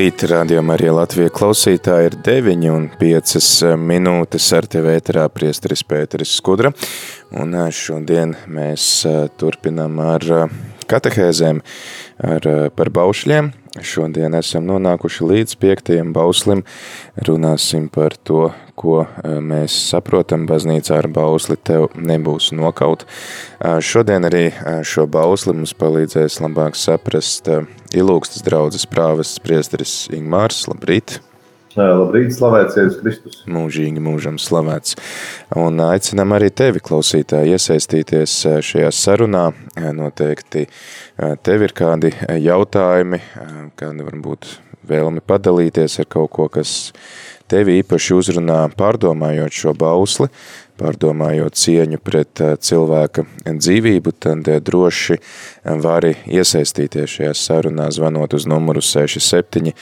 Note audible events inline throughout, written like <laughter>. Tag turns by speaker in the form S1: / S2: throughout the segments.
S1: Labrīt, rādījumā arī Latvija klausītāji ir 9 un 5 minūtes ar tevi ēterā priesteris Pēteris Skudra. Un šodien mēs turpinam ar katehēzēm ar, par baušļiem. Šodien esam nonākuši līdz piektajam bauslim. Runāsim par to, ko mēs saprotam baznīcā ar bausli, tev nebūs nokaut. Šodien arī šo bausli mums palīdzēs labāk saprast ilūgstas draudzes prāvests priesteris Ingmārs. Labrīt!
S2: Labrīt, slavēts Jēzus Kristus.
S1: Mūžīgi mūžam slavēts. Un aicinām arī tevi, klausītāji, iesaistīties šajā sarunā. Noteikti tev ir kādi jautājumi, kādi varbūt vēlmi padalīties ar kaut ko, kas tevi īpaši uzrunā pārdomājot šo bausli, pārdomājot cieņu pret cilvēka dzīvību, tad droši vari iesaistīties šajā sarunā, zvanot uz numuru 67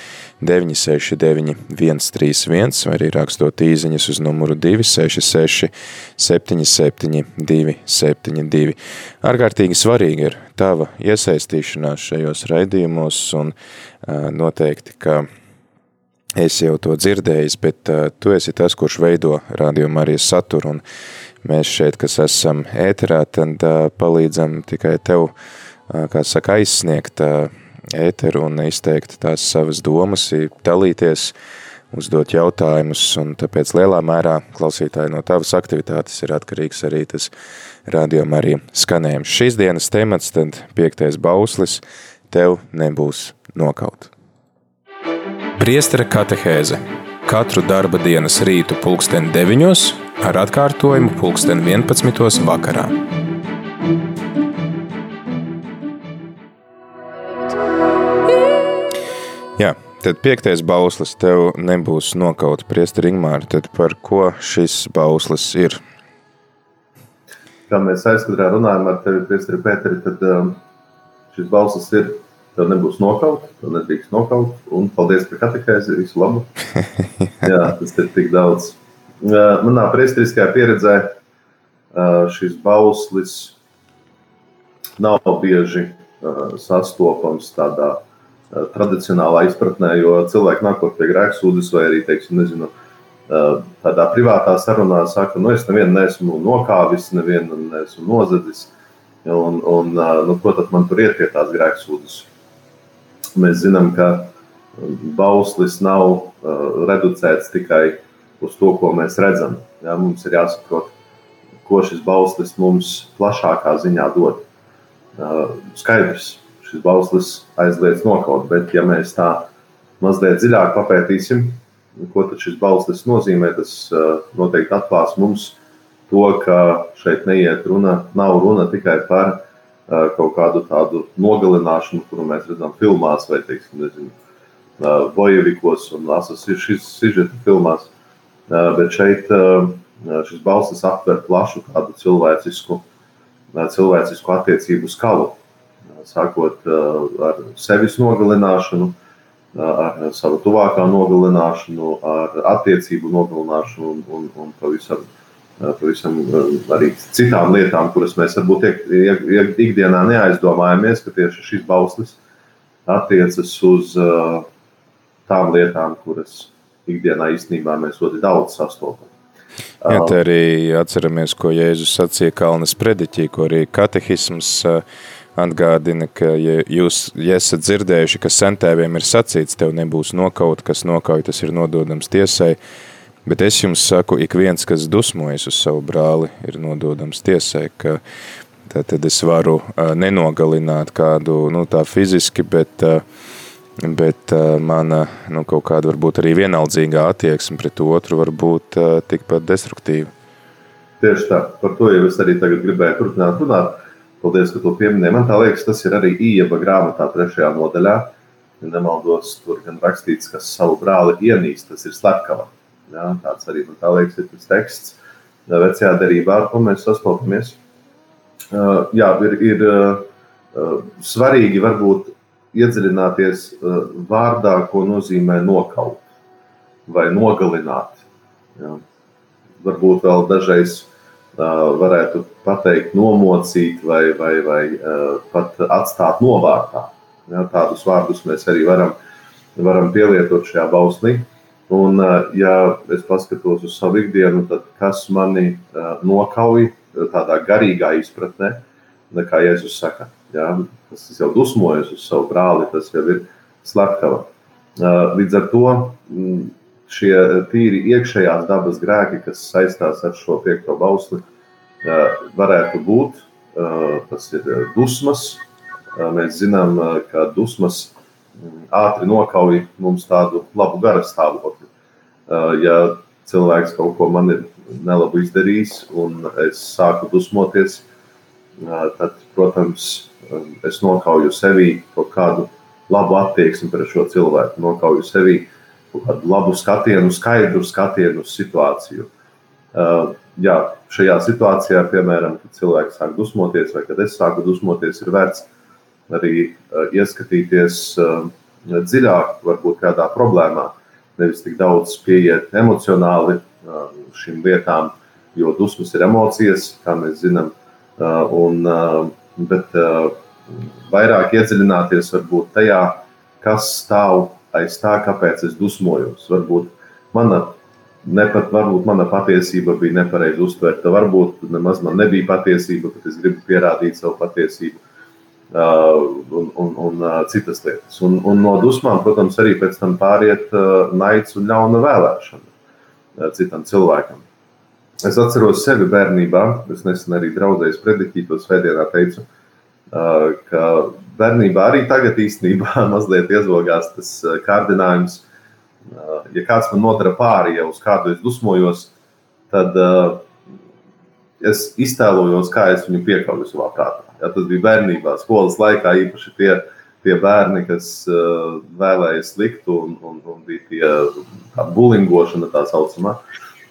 S1: 969 131, vai arī rakstot īziņas uz numuru 266 77 272. Ārkārtīgi svarīgi ir tava iesaistīšanās šajos raidījumos un noteikti, ka esi jau to dzirdējis, bet uh, tu esi tas, kurš veido rādījumu arī saturu, un mēs šeit, kas esam ēterā, tad uh, palīdzam tikai tev, uh, kā saka, aizsniegt uh, ēteru un izteikt tās savas domas, dalīties, uzdot jautājumus, un tāpēc lielā mērā klausītāji no tavas aktivitātes ir atkarīgs arī tas rādījuma arī skanējums. Šīs dienas temats, tad piektais bauslis, tev nebūs nokaut. Priestera katehēze katru darba dienas rītu pulksten 9 ar atkārtojumu pulksten 11 vakarā. Jā, tad piektais bauslis tev nebūs nokaut priesteri Ingmāri, tad par ko šis bauslis ir?
S2: Kā mēs aizkadrā runājam ar tevi, priesteri Pēteri, tad um, šis bauslis ir tev nebūs nokaut, tev nedrīkst nokaut, un paldies par katehēzi, visu labu. <laughs> Jā, tas ir tik daudz. Manā priesteriskajā pieredzē šis bauslis nav bieži sastopams tādā tradicionālā izpratnē, jo cilvēki nākot pie grēksūdas vai arī, teiksim, nezinu, tādā privātā sarunā saka, nu es nevienu neesmu nokāvis, nevienu neesmu nozadzis, un, un nu, ko tad man tur iet pie tās grēksūdas? Mēs zinām, ka bauslis nav reducēts tikai uz to, ko mēs redzam. Ja, mums ir jāsaprot, ko šis bauslis mums plašākā ziņā dod. Skaidrs, šis bauslis aizliedz nokaut, bet ja mēs tā mazliet dziļāk papētīsim, ko šis bauslis nozīmē, tas noteikti atklās mums to, ka šeit neiet runa, nav runa tikai par kaut kādu tādu nogalināšanu, kuru mēs redzam filmās vai, teiksim, nezinu, bojevikos un asas ir šis sižeta filmās, bet šeit šis balsis aptver plašu tādu cilvēcisku, cilvēcisku attiecību skalu. Sākot ar sevis nogalināšanu, ar savu tuvākā nogalināšanu, ar attiecību nogalināšanu un, un, un pavisam, pavisam arī citām lietām, kuras mēs varbūt ikdienā neaizdomājamies, ka tieši šis bauslis attiecas uz tām lietām, kuras ikdienā īstenībā mēs ļoti daudz sastopam.
S1: Jā, te arī atceramies, ko Jēzus sacīja Kalnas prediķī, ko arī katehisms uh, atgādina, ka ja jūs ja esat dzirdējuši, ka sentēviem ir sacīts, tev nebūs nokaut, kas nokauj, tas ir nododams tiesai, bet es jums saku, ik viens, kas dusmojas uz savu brāli, ir nododams tiesai, ka tad es varu nenogalināt kādu, nu tā fiziski, bet, bet mana, nu kaut kāda varbūt arī vienaldzīgā attieksme pret otru var būt tikpat destruktīva.
S2: Tieši tā, par to jau es arī tagad gribēju turpināt runāt. paldies, ka to pieminēji. Man tā liekas, tas ir arī Ieba grāmatā trešajā nodaļā. Ja nemaldos, tur gan rakstīts, kas savu brāli ienīst, tas ir slepkava. Ja, tāds arī man liekas ir tas teksts vecajā derībā, ar ko mēs sastopamies. Jā, ir, ir svarīgi varbūt iedziļināties vārdā, ko nozīmē nokaut vai nogalināt. Ja. Varbūt vēl dažreiz varētu pateikt, nomocīt vai, vai, vai pat atstāt novārtā. Ja, tādus vārdus mēs arī varam, varam pielietot šajā bauslī. Un, ja es paskatos uz savu ikdienu, tad kas mani nokauj tādā garīgā izpratnē, kā Jēzus saka, ja, tas jau dusmojas uz savu brāli, tas jau ir slepkava. Līdz ar to šie tīri iekšējās dabas grēki, kas saistās ar šo piekto bausli, varētu būt. Tas ir dusmas. Mēs zinām, ka dusmas ātri nokauj mums tādu labu gara stāvokli. Ja cilvēks kaut ko man ir nelabu izdarījis, un es sāku dusmoties, tad, protams, es nokauju sevī kaut kādu labu attieksmi pret šo cilvēku, nokauju sevī uh, kādu labu skatienu, skaidru skatienu uz situāciju. Uh, jā, šajā situācijā, piemēram, kad cilvēks sāk dusmoties, vai kad es sāku dusmoties, ir vērts arī uh, ieskatīties uh, dziļāk, varbūt kādā problēmā. Nevis tik daudz pieiet emocionāli šīm lietām, jo dusmas ir emocijas, kā mēs zinām, un, bet vairāk iedziļināties varbūt tajā, kas stāv aiz tā, kāpēc es dusmojos. Varbūt mana, nepat, varbūt mana patiesība bija nepareizi uztverta, varbūt nemaz man nebija patiesība, bet es gribu pierādīt savu patiesību. Uh, un, un, un uh, citas lietas. Un, un no dusmām, protams, arī pēc tam pāriet uh, naids un ļauna vēlēšana citam cilvēkam. Es atceros sevi bērnībā, es nesen arī draudzēju prediķītos svētdienā teicu, ka bērnībā arī tagad īstenībā <laughs> mazliet iezogās tas kārdinājums. Ja kāds man nodara pāri, ja uz kādu es dusmojos, tad es iztēlojos, kā es viņu piekauju savā prātā. Ja, tas bija bērnībā, skolas laikā īpaši tie, tie bērni, kas uh, vēlēja sliktu un, un, un bija tie bulingošana tā saucamā.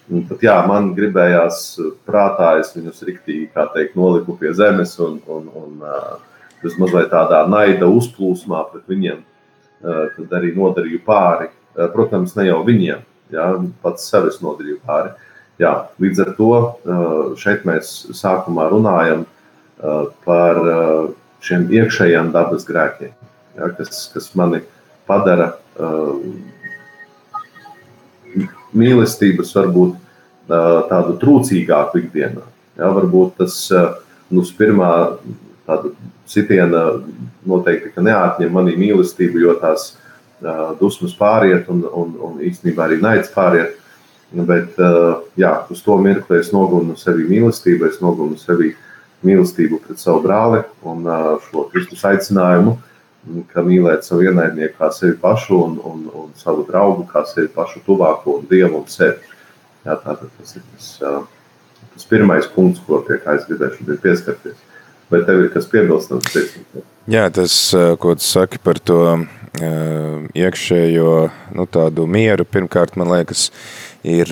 S2: Un tad, jā, man gribējās prātā, es viņus riktīgi, kā teikt, noliku pie zemes un, un, un uh, mazliet tādā naida uzplūsmā pret viņiem, uh, tad arī nodarīju pāri. Uh, protams, ne jau viņiem, jā, pats sev es nodarīju pāri. Jā, līdz ar to uh, šeit mēs sākumā runājam uh, par šiem iekšējiem dabas grēkiem, jā, kas, kas mani padara mīlestības varbūt tādu trūcīgāku ikdienā. Jā, varbūt tas nu, pirmā tāda sitiena noteikti neatņem manī mīlestību, jo tās dusmas pāriet un, un, un īstenībā arī naids pāriet. Bet jā, uz to mirkli es nogunu sevi mīlestību, es nogunu sevi mīlestību pret savu brāli un šo Kristus aicinājumu, ka mīlēt savu ienaidnieku kā sevi pašu un, un, un savu draugu kā sevi pašu tuvāko un dievu un sevi. Jā, tātad tas ir tas, tas pirmais punkts, ko pie kā es gribēju pieskarties. Vai tev ir kas piebilstams?
S1: Jā, tas, ko tu saki par to iekšējo nu, tādu mieru, pirmkārt, man liekas, ir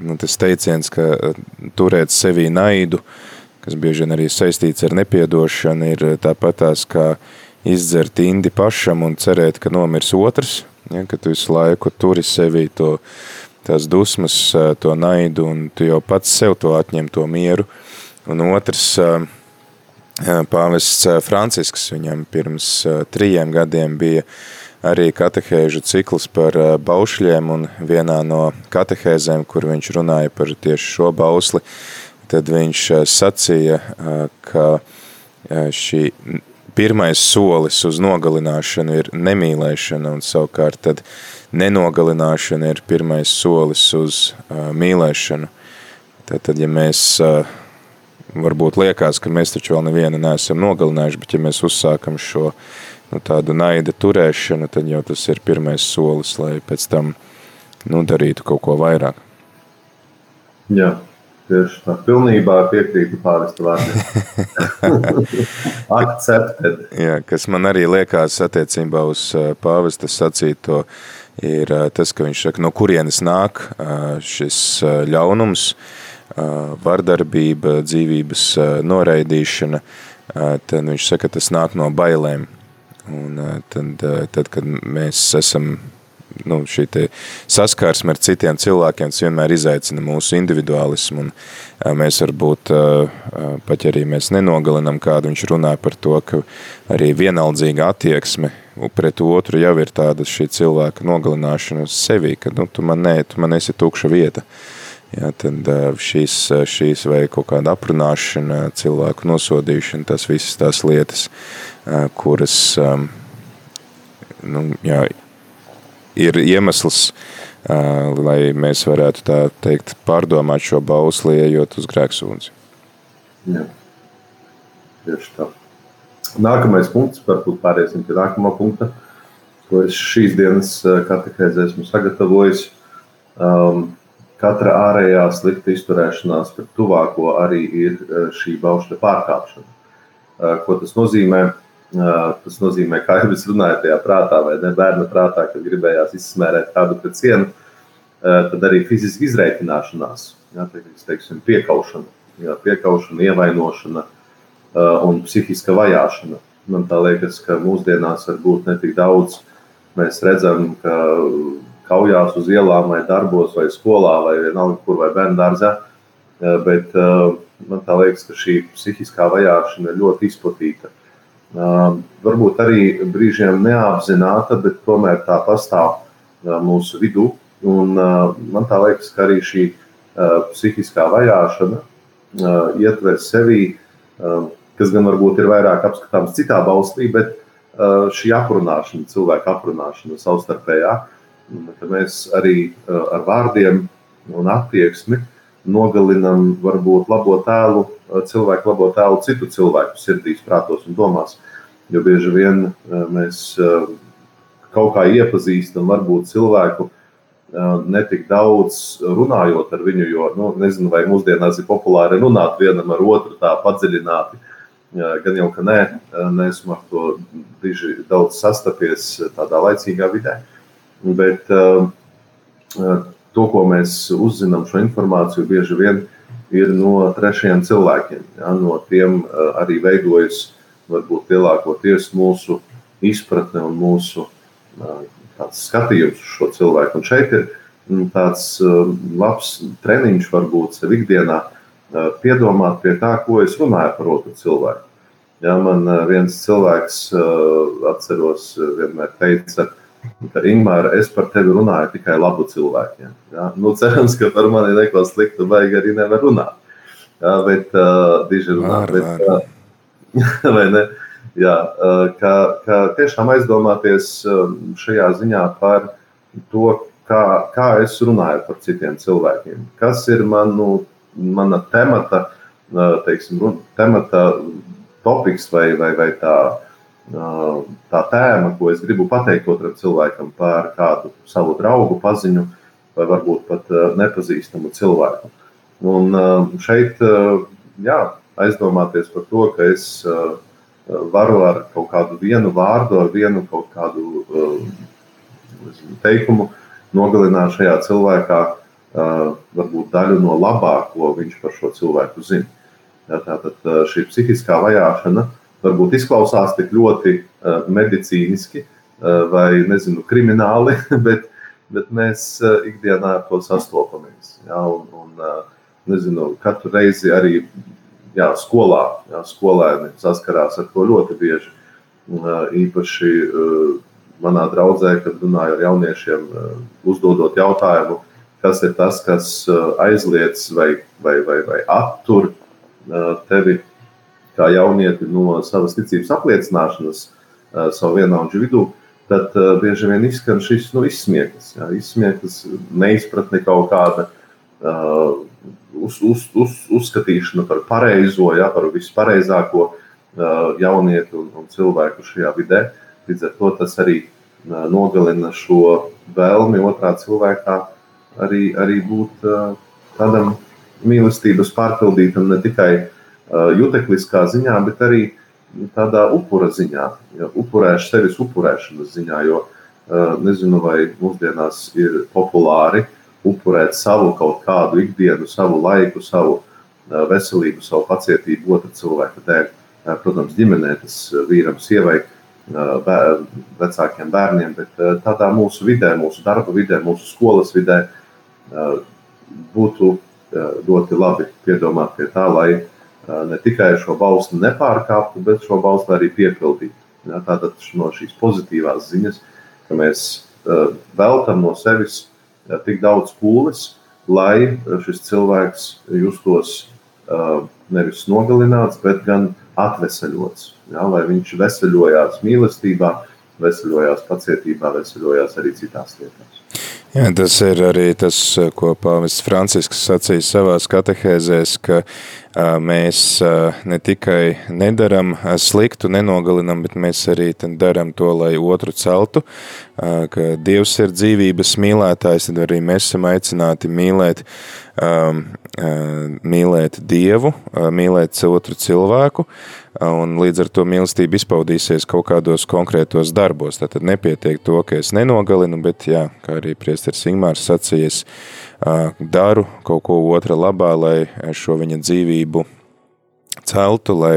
S1: nu, tas teiciens, ka turēt sevī naidu, kas bieži vien arī saistīts ar nepiedošanu, ir tāpatās kā izdzert indi pašam un cerēt, ka nomirs otrs, ja, ka tu visu laiku turi sevī to tās dusmas, to naidu, un tu jau pats sev to atņem to mieru. Un otrs, pāvests Francisks, viņam pirms trījiem gadiem bija arī katehēžu cikls par baušļiem, un vienā no katehēzēm, kur viņš runāja par tieši šo bausli, tad viņš sacīja, ka šī pirmais solis uz nogalināšanu ir nemīlēšana, un savukārt tad nenogalināšana ir pirmais solis uz mīlēšanu. Tātad, ja mēs varbūt liekas, ka mēs taču vēl nevienu neesam nogalinājuši, bet ja mēs uzsākam šo nu, tādu naida turēšanu, tad jau tas ir pirmais solis, lai pēc tam nu, darītu kaut ko vairāk.
S2: Jā, Tieši tā, pilnībā piekrītu pāristu vārdiem. <laughs> Accepted.
S1: Jā, kas man arī liekas attiecībā uz pāvesta sacīto, ir tas, ka viņš saka, no kurienes nāk šis ļaunums, vardarbība, dzīvības noraidīšana, tad viņš saka, tas nāk no bailēm. Un tad, tad kad mēs esam nu, šī saskarsme ar citiem cilvēkiem, vienmēr izaicina mūsu individualismu. Un mēs varbūt, pat ja arī mēs nenogalinam kādu, viņš runā par to, ka arī vienaldzīga attieksme pret otru jau ir tāda šī cilvēka nogalināšana uz sevi, ka nu, tu man, ne, tu man esi tukša vieta. Jā, tad šīs, šīs vai kaut kāda aprunāšana, cilvēku nosodīšana, tas visas tās lietas, kuras nu, jā, ir iemesls, lai mēs varētu tā teikt pārdomāt šo bausli, ejot uz grēksūdzi.
S2: Jā, tieši tā. Nākamais punkts, varbūt pāriesim pie nākamā punkta, ko es šīs dienas katehēzē esmu sagatavojis. Um, katra ārējā slikta izturēšanās pret tuvāko arī ir šī baušļa pārkāpšana. Uh, ko tas nozīmē? Tas nozīmē, kā jau es runāju, tajā prātā, vai ne bērna prātā, kad gribējās izsmērēt kādu pret sienu, tad arī fiziski izreikināšanās, jā, teiksim, piekaušana, jā, piekaušana, ievainošana un psihiska vajāšana. Man liekas, ka mūsdienās var būt netik daudz. Mēs redzam, ka kaujās uz ielām, vai darbos, vai skolā, vai vienalga, kur vai bērnu dārzā. Bet man liekas, ka šī psihiskā vajāšana ir ļoti izplatīta varbūt arī brīžiem neapzināta, bet tomēr tā pastāv mūsu vidū. Un man tā liekas, ka arī šī psihiskā vajāšana ietver sevi, kas gan varbūt ir vairāk apskatāms citā valstī, bet šī aprunāšana, cilvēka aprunāšana savstarpējā, ka mēs arī ar vārdiem un attieksmi nogalinam varbūt labo tēlu cilvēku labo tēlu citu cilvēku sirdīs, prātos un domās. Jo bieži vien mēs kaut kā iepazīstam varbūt cilvēku netik daudz runājot ar viņu, jo nu, nezinu, vai mūsdienās ir populāri runāt vienam ar otru tā padziļināti. Gan jau, ka nē, neesmu ar to diži daudz sastapies tādā laicīgā vidē. Bet to, ko mēs uzzinām, šo informāciju bieži vien ir ir no trešajiem cilvēkiem. Ja, no tiem eh, arī veidojas varbūt lielākoties mūsu izpratne un mūsu eh, skatījums uz šo cilvēku. Un šeit ir mm, tāds eh, labs treniņš, varbūt sev ikdienā piedomāt pie tā, ko es runāju par otru cilvēku. Ja, man viens cilvēks, atceros, vienmēr teica, Ingūna, es par tevi runāju tikai labu cilvēkiem. Ja? Nu, cerams, ka par mani neko sliktu vajag arī nevar runāt. Ja? Bet, uh, diži runā, var, bet, var. <laughs> Uh, vai ne? Jā, uh, ka, ka tiešām aizdomāties šajā ziņā par to, kā, kā es runāju par citiem cilvēkiem. Kas ir manu, mana temata, teiksim, temata topiks vai, vai, vai tā tā tēma, ko es gribu pateikt otram cilvēkam par kādu savu draugu, paziņu vai varbūt pat nepazīstamu cilvēku. Un šeit jā, aizdomāties par to, ka es varu ar kaut kādu vienu vārdu, ar vienu kaut kādu teikumu nogalināt šajā cilvēkā varbūt daļu no labā, ko viņš par šo cilvēku zina. Tātad šī psihiskā vajāšana varbūt izklausās tik ļoti uh, medicīniski uh, vai nezinu, krimināli, <laughs> bet, bet mēs uh, ikdienā ar to sastopamies. Ja, un, un, nezinu, katru reizi arī jā, skolā, jā, skolēni saskarās ar to ļoti bieži. Īpaši manā draudzē, kad runāju ar jauniešiem, uzdodot jautājumu, kas ir tas, kas aizliedz vai, vai, vai, vai attur tevi kā jaunieti no savas ticības apliecināšanas eh, savu vienaudžu vidū, tad eh, bieži vien izskan šis nu, izsmieklis, jā, izsmieklis, neizpratne kaut kāda uh, uz, uz, uz, uzskatīšana par pareizo, jā, par vispareizāko uh, jaunieti un, un cilvēku šajā vidē. Līdz ar to tas arī uh, nogalina šo vēlmi otrā cilvēkā arī, arī būt uh, tādam mīlestības pārpildītam ne tikai jutekliskā ziņā, bet arī tādā upura ziņā, upurēš, sevis upurēšanas ziņā, jo nezinu, vai mūsdienās ir populāri upurēt savu kaut kādu ikdienu, savu laiku, savu veselību, savu pacietību otra cilvēka dēļ. Protams, ģimenē tas vīram, sievai, vecākiem bērniem, bet tādā mūsu vidē, mūsu darba vidē, mūsu skolas vidē būtu ļoti labi piedomāt pie tā, lai ne tikai šo balstu nepārkāptu, bet šo balstu arī piepildītu. Ja, tātad no šīs pozitīvās ziņas, ka mēs veltam no sevis tik daudz pūles, lai šis cilvēks justos nevis nogalināts, bet gan atveseļots. Ja, lai viņš veseļojās mīlestībā, veseļojās pacietībā, veseļojās arī citās lietās.
S1: Jā, tas ir arī tas, ko Pāvests Francisks sacīja savā katehēzēs, ka mēs ne tikai nedaram sliktu, nenogalinam, bet mēs arī daram to, lai otru celtu, ka Dievs ir dzīvības mīlētājs, tad arī mēs esam aicināti mīlēt, mīlēt Dievu, mīlēt otru cilvēku, un līdz ar to mīlestība izpaudīsies kaut kādos konkrētos darbos. Tātad nepietiek to, ka es nenogalinu, bet, jā, kā arī priesteris Ingmārs sacījies, daru kaut ko otra labā, lai šo viņa dzīvību celtu, lai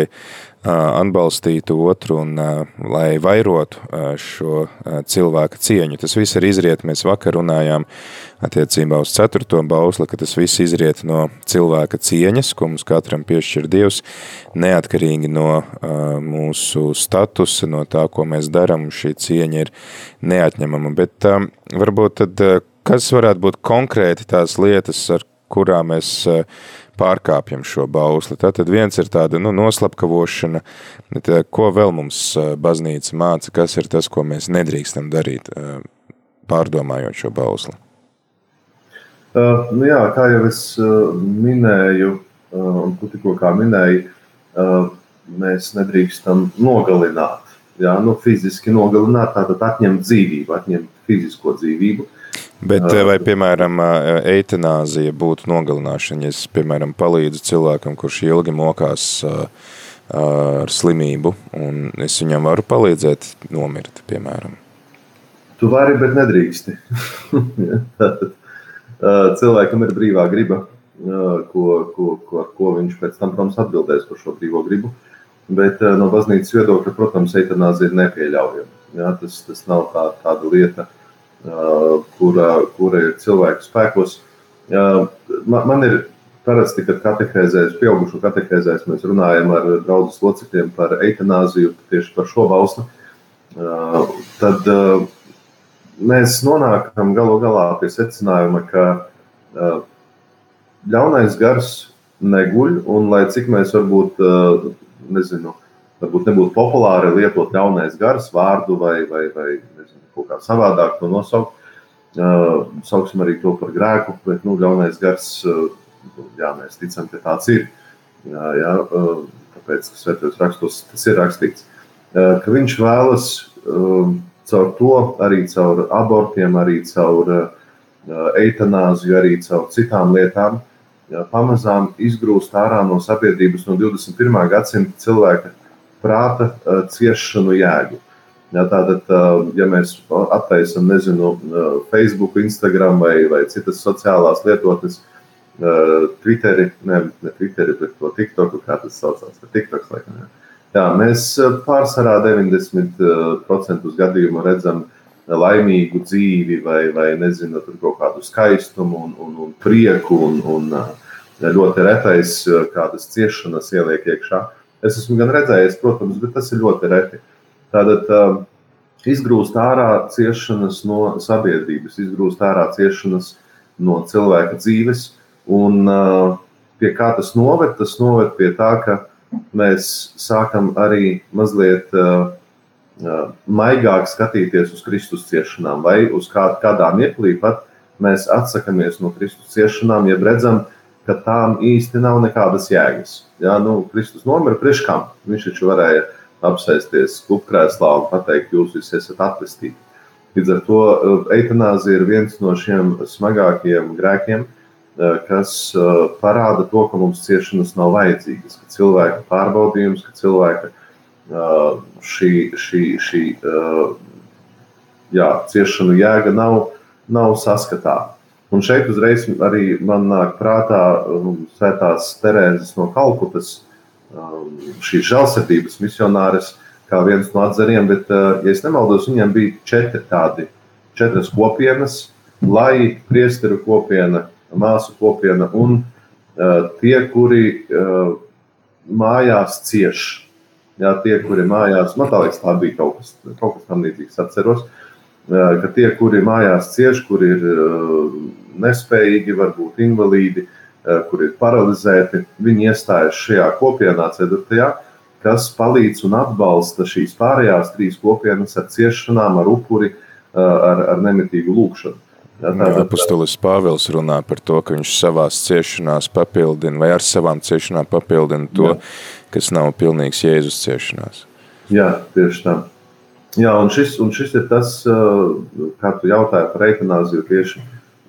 S1: atbalstītu otru un lai vairotu šo cilvēka cieņu. Tas viss ir izriet, mēs vakar runājām attiecībā uz ceturto bausli, ka tas viss izriet no cilvēka cieņas, ko mums katram piešķir Dievs, neatkarīgi no mūsu statusa, no tā, ko mēs daram, šī cieņa ir neatņemama. Bet varbūt tad, kas varētu būt konkrēti tās lietas, ar kurām mēs pārkāpjam šo bausli. Tātad viens ir tāda nu, noslapkavošana, bet ko vēl mums baznīca māca, kas ir tas, ko mēs nedrīkstam darīt, pārdomājot šo bausli?
S2: Uh, nu jā, kā jau es uh, minēju, uh, un tu tikko minēji, uh, mēs nedrīkstam nogalināt. Jā, nu, fiziski nogalināt, tātad atņemt dzīvību, atņemt fizisko dzīvību. Uh,
S1: Bet vai, piemēram, eitanāzija būtu nogalināšana, ja es, piemēram, palīdzu cilvēkam, kurš ilgi mokās ar slimību, un es viņam varu palīdzēt nomirt, piemēram?
S2: Tu vari, bet nedrīksti. <laughs> Cilvēkam ir brīvā griba, ko, ko, ko, ar ko viņš pēc tam, protams, atbildēs par šo brīvo gribu. Bet no baznīcas viedokļa, protams, eitanāzija ir nepieļaujama. Ja, tas, tas nav tā, tāda lieta, uh, kura, kura ir cilvēku spēkos. Man, man ir parasti, kad katehēzēs, pieaugušo katehēzēs, mēs runājam ar draugus locekļiem par eitanāziju, tieši par šo balstu, tad mēs nonākam galu galā pie secinājuma, ka ļaunais gars neguļ, un lai cik mēs varbūt, nezinu, varbūt nebūtu populāri lietot ļaunais gars vārdu vai, vai, vai nezinu, kaut kā savādāk to nosaukt. Uh, sauksim arī to par grēku, bet nu, ļaunais gars, uh, jā, mēs ticam, ka tāds ir. Jā, jā, uh, tāpēc, ka svētajos rakstos tas ir rakstīts, uh, ka viņš vēlas uh, caur to, arī caur abortiem, arī caur uh, eitanāziju, arī caur citām lietām, jā, pamazām izgrūst ārā no sabiedrības no 21. gadsimta cilvēka prāta uh, ciešanu jēgu. Uh, Ja, tātad, ja mēs attaisam, nezinu, Facebook, Instagram vai, vai citas sociālās lietotnes, Twitteri, ne, ne Twitteri, bet to TikToku, kā tas saucās, TikToks, laikam, jā. jā, mēs pārsvarā 90% gadījumu redzam laimīgu dzīvi vai, vai nezinu, tur kaut kādu skaistumu un, un, un prieku un, un ļoti retais kādas ciešanas ieliek iekšā. Es esmu gan redzējis, protams, bet tas ir ļoti reti. Uh, Tātad uh, izgrūst ārā ciešanas no sabiedrības, izgrūst ārā ciešanas no cilvēka dzīves. Un uh, pie kā tas noved? Tas noved pie tā, ka mēs sākam arī mazliet uh, maigāk skatīties uz Kristus ciešanām, vai uz kā, kādā mirklī pat mēs atsakāmies no Kristus ciešanām, ja redzam, ka tām īsti nav nekādas jēgas. Jā, nu, Kristus nomira priekš kam? Viņš taču varēja uh, apsēsties klubkrēslā un pateikt, jūs visi esat atvestīti. Līdz ar to eh, eitanāzija ir viens no šiem smagākajiem grēkiem, kas parāda to, ka mums ciešanas nav vajadzīgas, ka cilvēka pārbaudījums, ka cilvēka šī, šī, šī jā, ciešanu jēga nav, nav saskatāma. Un šeit uzreiz arī man nāk prātā um, svētās Terēzes no Kalkutas, um, šīs žēlsirdības misionāres, kā viens no atzariem, bet, uh, ja es nemaldos, viņiem bija četri tādi, četras kopienas, lai priesteru kopiena, māsu kopiena un uh, tie, kuri uh, mājās cieš. Jā, tie, kuri mājās, man liekas, tā bija kaut kas, kaut kas tam līdzīgs, atceros, ka tie, kuri mājās cieš, kuri ir nespējīgi, varbūt invalīdi, eh, kur ir paralizēti. Viņi iestājas šajā kopienā, ceturtajā, kas palīdz un atbalsta šīs pārējās trīs kopienas ar ciešanām, ar upuri, eh, ar, ar nemitīgu lūkšanu.
S1: Apostolis Pāvils runā par to, ka viņš savās ciešanās papildina, vai ar savām ciešanām papildina to, Jā. kas nav pilnīgs Jēzus ciešanās.
S2: Jā, tieši tā. Jā, un šis, un šis ir tas, eh, kā tu jautāji par eitanāziju tieši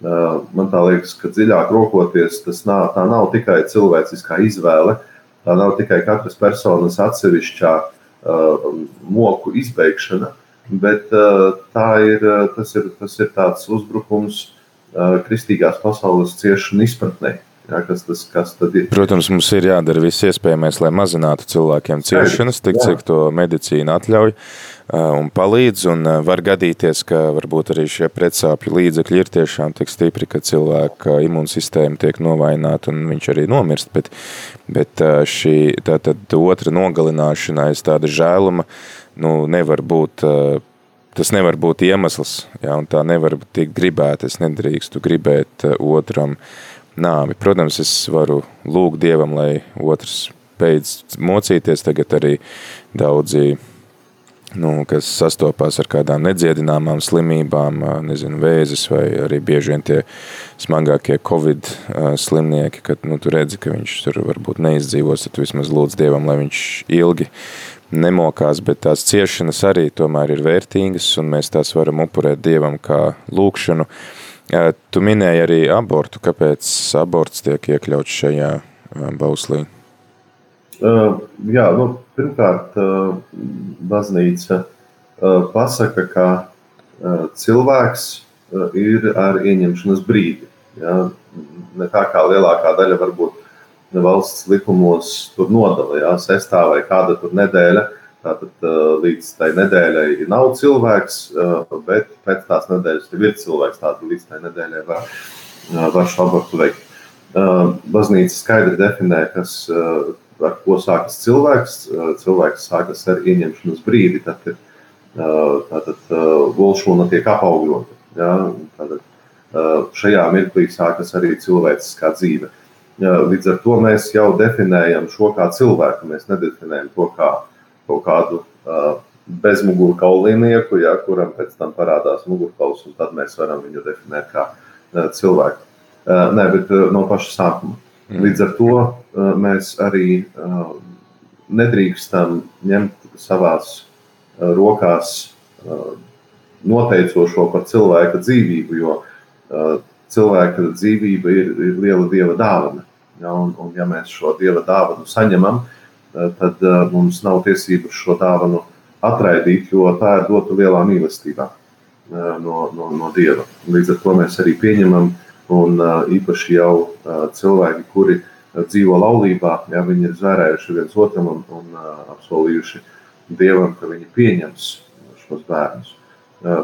S2: man tā liekas, ka dziļāk rokoties, tas nav, tā nav tikai cilvēciskā izvēle, tā nav tikai katras personas atsevišķā uh, moku izbeigšana, bet tā ir, tas, ir, tas ir tāds uzbrukums kristīgās pasaules ciešanu izpratnē. Jā, kas tas, kas
S1: Protams, mums ir jādara viss iespējamais, lai mazinātu cilvēkiem ciešanas, tik cik to medicīna atļauj. Uh, un palīdz, un var gadīties, ka varbūt arī šie pretsāpju līdzekļi ir tiešām tik stipri, ka cilvēka imūnsistēma tiek novaināta un viņš arī nomirst, bet, bet šī tātad otra nogalināšana aiz tāda žēluma, nu, nevar būt, tas nevar būt iemesls, jā, un tā nevar tikt gribēt, es nedrīkstu gribēt otram nāvi. Protams, es varu lūgt Dievam, lai otrs beidz mocīties, tagad arī daudzi nu, kas sastopās ar kādām nedziedināmām slimībām, nezinu, vēzis vai arī bieži vien tie smagākie covid slimnieki, kad nu, tu redzi, ka viņš tur varbūt neizdzīvos, tad vismaz lūdz Dievam, lai viņš ilgi nemokās, bet tās ciešanas arī tomēr ir vērtīgas, un mēs tās varam upurēt Dievam kā lūkšanu. Tu minēji arī abortu, kāpēc aborts tiek iekļauts šajā bauslī?
S2: Uh, jā, nu, pirmkārt, uh, baznīca uh, pasaka, ka uh, cilvēks uh, ir ar ieņemšanas brīdi. Ja? Ne tā kā lielākā daļa varbūt valsts likumos tur nodala, ja? sestā vai kāda tur nedēļa. Tātad uh, līdz tai nedēļai nav cilvēks, uh, bet pēc tās nedēļas ir cilvēks. Tātad līdz tai nedēļai var, uh, var šo abortu veikt. Baznīca skaidri definē, kas ar ko sākas cilvēks. Cilvēks sākas ar ieņemšanas brīdi, tad, kad tātad volšūna tiek apaugļota. Ja? Tātad, šajā mirklī sākas arī cilvēciskā dzīve. Līdz ar to mēs jau definējam šo kā cilvēku. Mēs nedefinējam to kā kaut kādu bezmugurkaulīnieku, ja, kuram pēc tam parādās mugurkauls, un tad mēs varam viņu definēt kā cilvēku. Nē, bet no paša sākuma. Līdz ar to uh, mēs arī uh, nedrīkstam ņemt savās uh, rokās noteicošo par cilvēka dzīvību, jo cilvēka dzīvība ir, ir liela dieva dāvana. Ja, un, un, ja mēs šo dieva dāvanu saņemam, tad mums nav tiesības šo dāvanu atraidīt, jo tā ir dota lielā mīlestībā no, no, no dieva. Līdz ar to mēs arī pieņemam Un īpaši jau cilvēki, kuri dzīvo laulībā, ja viņi ir zvērējuši viens otram un, un apsolījuši Dievam, ka viņi pieņems šos bērnus.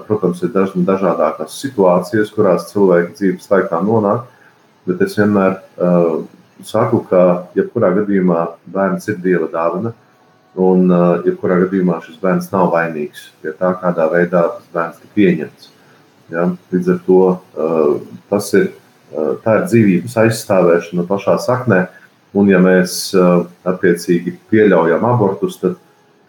S2: Protams, ir daž, dažādākās situācijas, kurās cilvēki dzīves laikā nonāk, bet es vienmēr uh, saku, ka jebkurā gadījumā bērns ir Dieva dāvana, un uh, jebkurā gadījumā šis bērns nav vainīgs pie tā, kādā veidā tas bērns tika pieņemts. Ja? Līdz ar to uh, tas ir, uh, ir dzīvības aizstāvēšana pašā saknē. Un, ja mēs uh, attiecīgi pieļaujam abortus, tad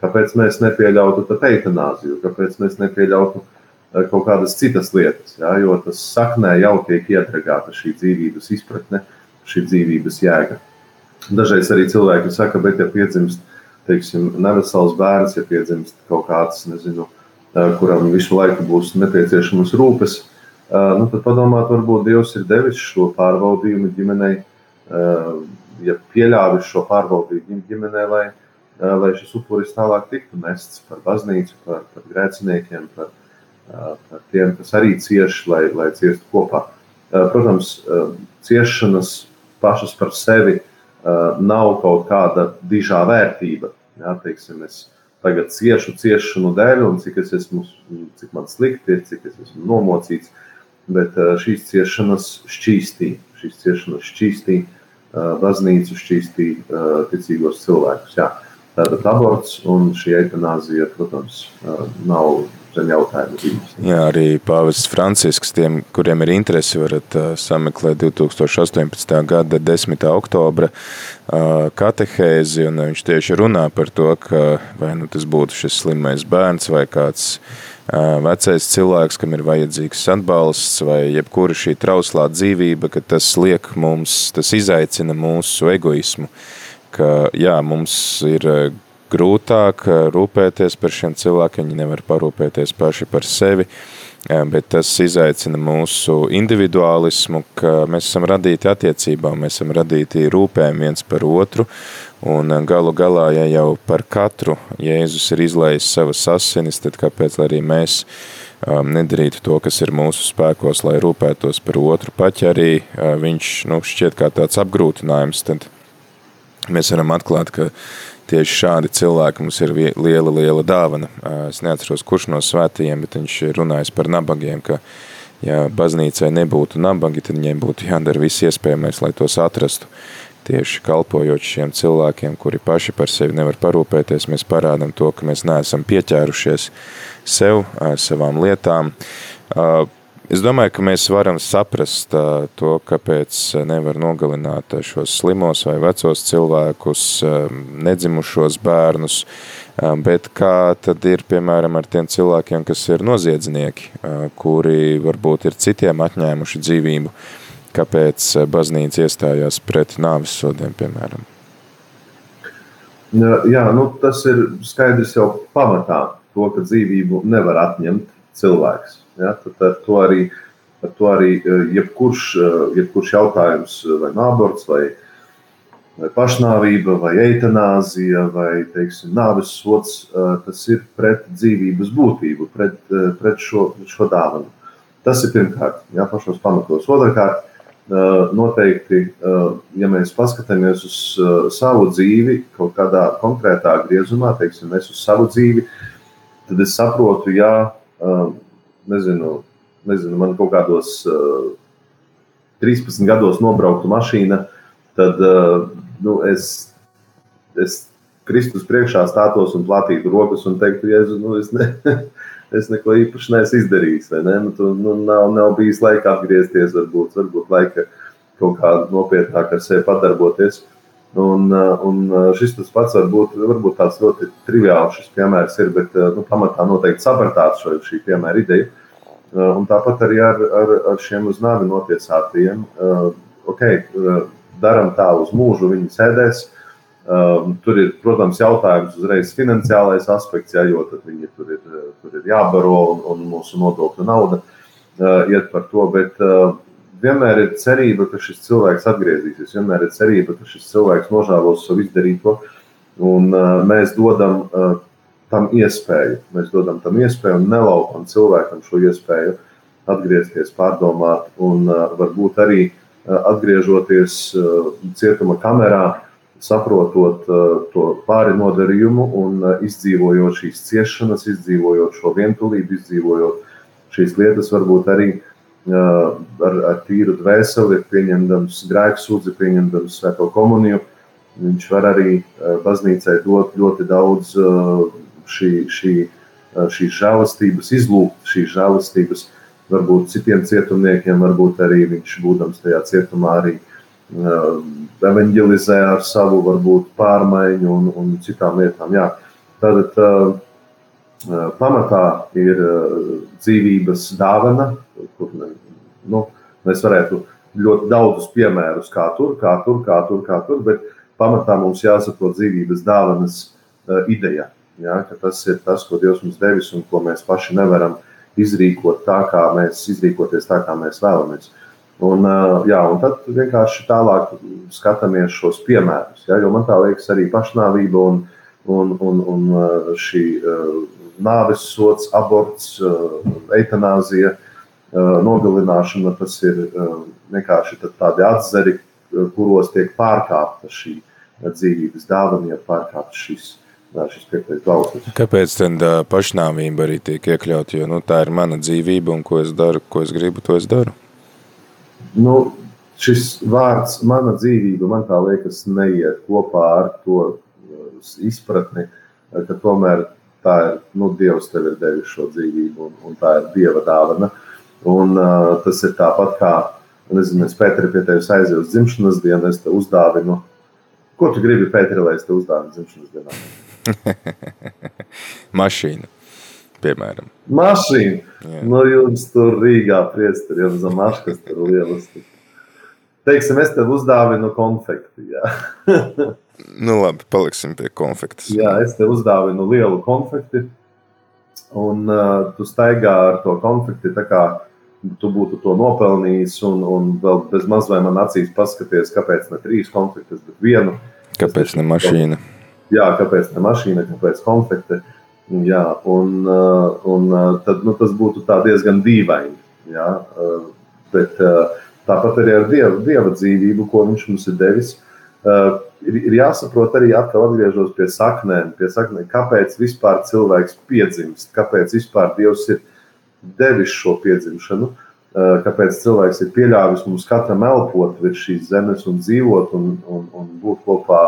S2: kāpēc mēs nepieļautu eitanāziju, kāpēc mēs nepieļautu kaut kādas citas lietas? Ja? Jo tas saknē jau tiek iedragāta šī dzīvības izpratne, šī dzīvības jēga. Dažreiz arī cilvēki saka, bet ja piedzimst teiksim, nevesels bērns, ja piedzimst kaut kāds, nezinu, kuram visu laiku būs nepieciešamas rūpes, nu, tad padomāt, varbūt Dievs ir devis šo pārbaudījumu ģimenei, ja pieļāvis šo pārbaudījumu ģimenei, lai, lai šis upuris tālāk tiktu nests par baznīcu, par, par grēciniekiem, par, par tiem, kas arī cieš, lai, lai ciestu kopā. Protams, ciešanas pašas par sevi nav kaut kāda dižā vērtība. Jā, teiksim, es tagad ciešu ciešanu dēļ, un cik, es esmu, cik man slikti ir, cik es esmu nomocīts. Bet šīs ciešanas šķīstīja, šīs ciešanas šķīstīja baznīcu, šķīstīja ticīgos cilvēkus. Jā. Tātad aborts un šī eitanāzija, protams, nav zem jautājuma.
S1: Jā, arī Pāvests Francisks, tiem, kuriem ir interesi, varat uh, sameklēt 2018. gada 10. oktobra uh, katehēzi, un viņš tieši runā par to, ka vai nu tas būtu šis slimais bērns vai kāds uh, vecais cilvēks, kam ir vajadzīgs atbalsts, vai jebkura šī trauslā dzīvība, ka tas liek mums, tas izaicina mūsu egoismu, ka jā, mums ir grūtāk eh, rūpēties par šiem cilvēkiem, viņi nevar parūpēties paši par sevi, eh, bet tas izaicina mūsu individuālismu, ka mēs esam radīti attiecībām, mēs esam radīti rūpēm viens par otru, un eh, galu galā, ja jau par katru Jēzus ir izlējis savas asinis, tad kāpēc arī mēs nedarītu to, kas ir mūsu spēkos, lai rūpētos par otru, paķi arī viņš nu, šķiet kā tāds apgrūtinājums, tad mēs varam atklāt, ka tieši šādi cilvēki mums ir liela, liela dāvana. Es neatceros, kurš no svētajiem, bet viņš ir runājis par nabagiem, ka ja baznīcai nebūtu nabagi, tad viņiem būtu jādara viss iespējamais, lai tos atrastu. Tieši kalpojot šiem cilvēkiem, kuri paši par sevi nevar parūpēties, mēs parādam to, ka mēs neesam pieķērušies sev, savām lietām. Es domāju, ka mēs varam saprast to, kāpēc nevar nogalināt šos slimos vai vecos cilvēkus, nedzimušos bērnus, bet kā tad ir, piemēram, ar tiem cilvēkiem, kas ir noziedznieki, kuri varbūt ir citiem atņēmuši dzīvību, kāpēc baznīca iestājās pret nāvis sodiem, piemēram?
S2: Jā, nu, tas ir skaidrs jau pamatā, to, ka dzīvību nevar atņemt cilvēks. Ja, tad ar to arī, ar to arī eh, jebkurš, eh, jebkurš jautājums, eh, vai aborts, vai, vai pašnāvība, vai eitanāzija, vai teiksim, nāves sots, tas ir pret dzīvības būtību, pret, pret šo, šo dāvanu. Tas ir pirmkārt, jā, pašos pamatos. Otrakārt, noteikti, ja mēs paskatāmies uz savu dzīvi, kaut kādā konkrētā griezumā, teiksim, es uz savu dzīvi, tad es saprotu, ja nezinu, nezinu, man kaut kādos uh, eh, 13 gados nobrauktu mašīna, tad uh, nu, es, es Kristus priekšā stātos un platītu rokas un teiktu, Jēzu, nu, es, ne, <laughs> es neko īpaši neesmu izdarījis. Ne? Nu, tu, nu, nav, nav bijis laika atgriezties, varbūt, varbūt laika kaut kā nopietnāk ar sevi padarboties. Un, eh, un šis tas pats var būt, varbūt tāds ļoti triviāls šis piemērs ir, bet nu, pamatā noteikti sapratāts šo, šī piemēra ideja. Eh, un tāpat arī ar, ar, ar šiem uz nāvi notiesātajiem. Eh, okay, eh, daram tā uz mūžu, viņi sēdēs. Tur ir, protams, jautājums uzreiz finansiālais aspekts, ja, jo viņi tur ir, tur ir jābaro un, un mūsu nodokļu nauda iet par to. Bet vienmēr ir cerība, ka šis cilvēks atgriezīsies. Vienmēr ir cerība, ka šis cilvēks nožēlos savu izdarīto. Un mēs dodam tam iespēju. Mēs dodam tam iespēju un nelaupam cilvēkam šo iespēju atgriezties, pārdomāt un uh, varbūt arī uh, atgriežoties uh, cietuma kamerā, saprotot to pāri nodarījumu un izdzīvojot šīs ciešanas, izdzīvojot šo vientulību, izdzīvojot šīs lietas, varbūt arī ar, ar tīru dvēseli, pieņemdams grēksūdzi, pieņemdams svēto komuniju. Viņš var arī baznīcai dot ļoti daudz šī, šī, šīs žēlastības, izlūgt šīs žēlastības varbūt citiem cietumniekiem, varbūt arī viņš, būdams tajā cietumā, arī evanģelizē ar savu varbūt pārmaiņu un, un citām lietām. Jā. Tātad pamatā ir uh, dzīvības dāvana, kur nu, mēs varētu ļoti daudzus piemērus, kā tur, kā tur, kā tur, kā tur, bet pamatā mums jāsaprot dzīvības dāvanas uh, ideja. Ja, tas ir tas, ko Dievs mums devis un ko mēs paši nevaram izrīkot tā, kā mēs, izrīkoties tā, kā mēs vēlamies. Un, jā, un tad vienkārši tālāk skatāmies šos piemērus. Ja, jo man tā liekas, arī pašnāvība un, un, un, un šī nāves sots, aborts, eitanāzija, nogalināšana, tas ir vienkārši tādi atzari, kuros tiek pārkāpta šī dzīvības dāvana, ja pārkāpta šis šis.
S1: Kāpēc tad pašnāvība arī tiek iekļauta? Jo nu, tā ir mana dzīvība, un ko es daru, ko es gribu, to es daru.
S2: Nu, šis vārds, mana dzīvība, man tā liekas, neiet kopā ar to izpratni, ka tomēr tā ir, nu, Dievs tev ir devis šo dzīvību, un, un tā ir Dieva dāvana. Un uh, tas ir tāpat kā, nezinu, es Pēteri pie tevis aizēju uz dzimšanas dienu, es te uzdāvinu. Ko tu gribi, Pēteri, lai es te uzdāvinu dzimšanas dienā? <laughs>
S1: Mašīna, piemēram.
S2: Mašīna. Jā. Nu, jums tur Rīgā priesteri, jums zamaškas tur lielas. Teiksim, es tev uzdāvinu konfekti, jā. <laughs>
S1: nu labi, paliksim pie konfektes.
S2: Jā, es tev uzdāvinu lielu konfekti, un uh, tu staigā ar to konfekti tā kā tu būtu to nopelnījis, un, un vēl bez maz vai man acīs paskaties, kāpēc ne trīs konfektes, bet vienu.
S1: Kāpēc ne mašīna?
S2: Jā, kāpēc ne mašīna, kāpēc konfekte. Jā, un, uh, un uh, tad, nu, tas būtu diezgan dīvaini. Jā, uh, bet tāpat arī ar dieva, dieva dzīvību, ko viņš mums ir devis, ir, ir jāsaprot arī atkal atgriežos pie saknēm, pie saknēm, kāpēc vispār cilvēks piedzimst, kāpēc vispār Dievs ir devis šo piedzimšanu, kāpēc cilvēks ir pieļāvis mums katram elpot virs šīs zemes un dzīvot un, un, un būt kopā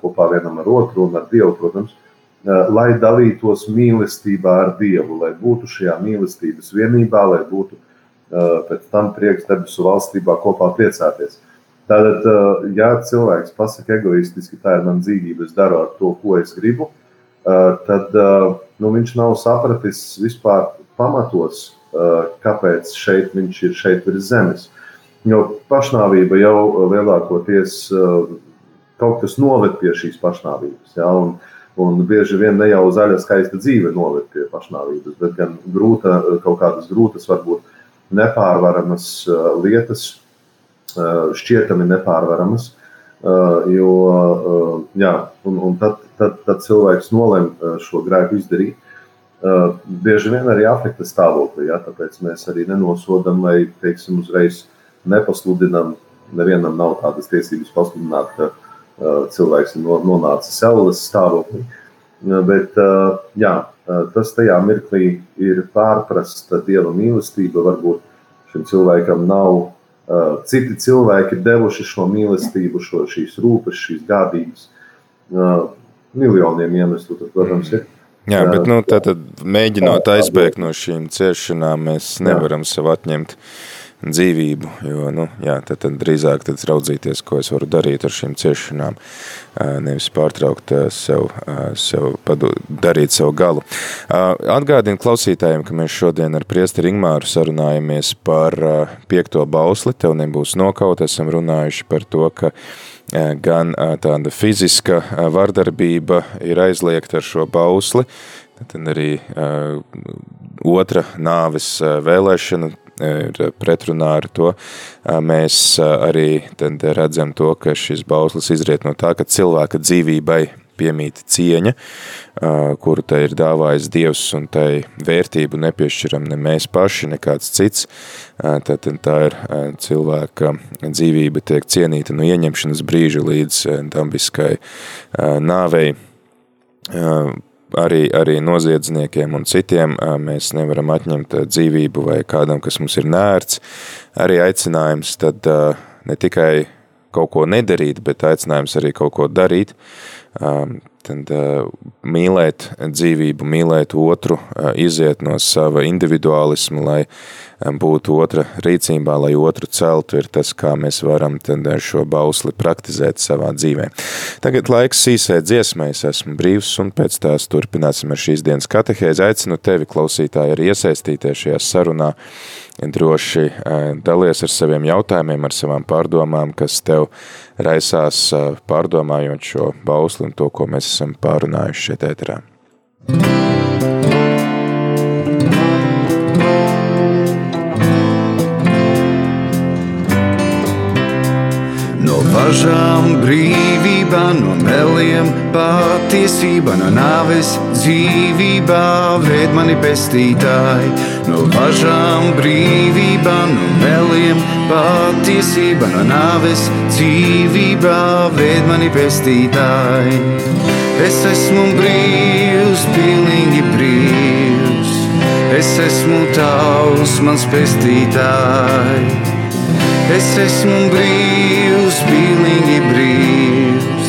S2: kopā vienam ar otru un ar Dievu, protams, lai dalītos mīlestībā ar Dievu, lai būtu šajā mīlestības vienībā, lai būtu pēc tam prieks debesu valstībā kopā priecāties. Tātad, ja cilvēks pasakā egoistiski, tā ir mana dzīvība, es daru ar to, ko es gribu, tad nu, viņš nav sapratis vispār pamatos, kāpēc šeit viņš ir šeit virs zemes. Jo pašnāvība jau lielākoties kaut kas noved pie šīs pašnāvības. Ja? Un, un bieži vien ne jau zaļa, skaista dzīve noved pie pašnāvības, bet gan grūta, kaut kādas grūtas, varbūt nepārvaramas lietas, šķietami nepārvaramas. Uh, jo jā, un, un tad, tad, tad cilvēks nolem šo grēku izdarīt. Bieži vien arī afekta stāvoklī, ja, tāpēc mēs arī nenosodam, vai teiksim, uzreiz nepasludinam. Nevienam nav tādas tiesības pasludināt, ka cilvēks ir nonācis celies stāvoklī. Bet jā, tas tajā mirklī ir pārprasta dieva mīlestība. Varbūt šim cilvēkam nav citi cilvēki devuši šo mīlestību, šo, šīs rūpes, šīs gādības. Miljoniem iemeslu, tas, protams, ir.
S1: Jā, bet nu, tad, tad mēģinot aizbēgt no šīm ciešanām, mēs nevaram sev atņemt uh, dzīvību, jo, nu, jā, tad, tad drīzāk tad raudzīties, ko es varu darīt ar šīm ciešanām, nevis pārtraukt sev, sev padu, darīt savu galu. Atgādinu klausītājiem, ka mēs šodien ar priesteri Ingmāru sarunājamies par piekto bausli, tev nebūs nokaut, esam runājuši par to, ka gan tāda fiziska vardarbība ir aizliegta ar šo bausli, tad arī otra nāves vēlēšana ir pretrunā ar to. Mēs arī redzam to, ka šis bauslis izriet no tā, ka cilvēka dzīvībai piemīta cieņa, kuru tai ir dāvājis Dievs, un tai vērtību nepiešķiram ne mēs paši, ne kāds cits. Tad tā ir cilvēka dzīvība tiek cienīta no ieņemšanas brīža līdz dabiskai nāvei arī, arī noziedzniekiem un citiem mēs nevaram atņemt dzīvību vai kādam, kas mums ir nērts. Arī aicinājums tad ne tikai kaut ko nedarīt, bet aicinājums arī kaut ko darīt. Tad mīlēt dzīvību, mīlēt otru, iziet no sava individuālisma, lai būtu otra rīcībā, lai otru celtu, ir tas, kā mēs varam tad šo bausli praktizēt savā dzīvē. Tagad laiks īsai dziesmai, es esmu brīvs, un pēc tās turpināsim ar šīs dienas katehēzi. Aicinu tevi, klausītāji, arī iesaistīties šajā sarunā, droši dalies ar saviem jautājumiem, ar savām pārdomām, kas tev raisās pārdomājot šo bausli un to, ko mēs esam pārunājuši šeit ēterā. Thank you.
S3: Brīvība no meliem, patiesība no nāves, dzīvībā ved mani pestītāji. No važām brīvība no meliem, patiesība no nāves, dzīvībā ved mani pestītāji. Es esmu brīvs, pilnīgi brīvs, es esmu tavs, mans pestītājs. Es esmu brīvs, pilnīgi brīvs.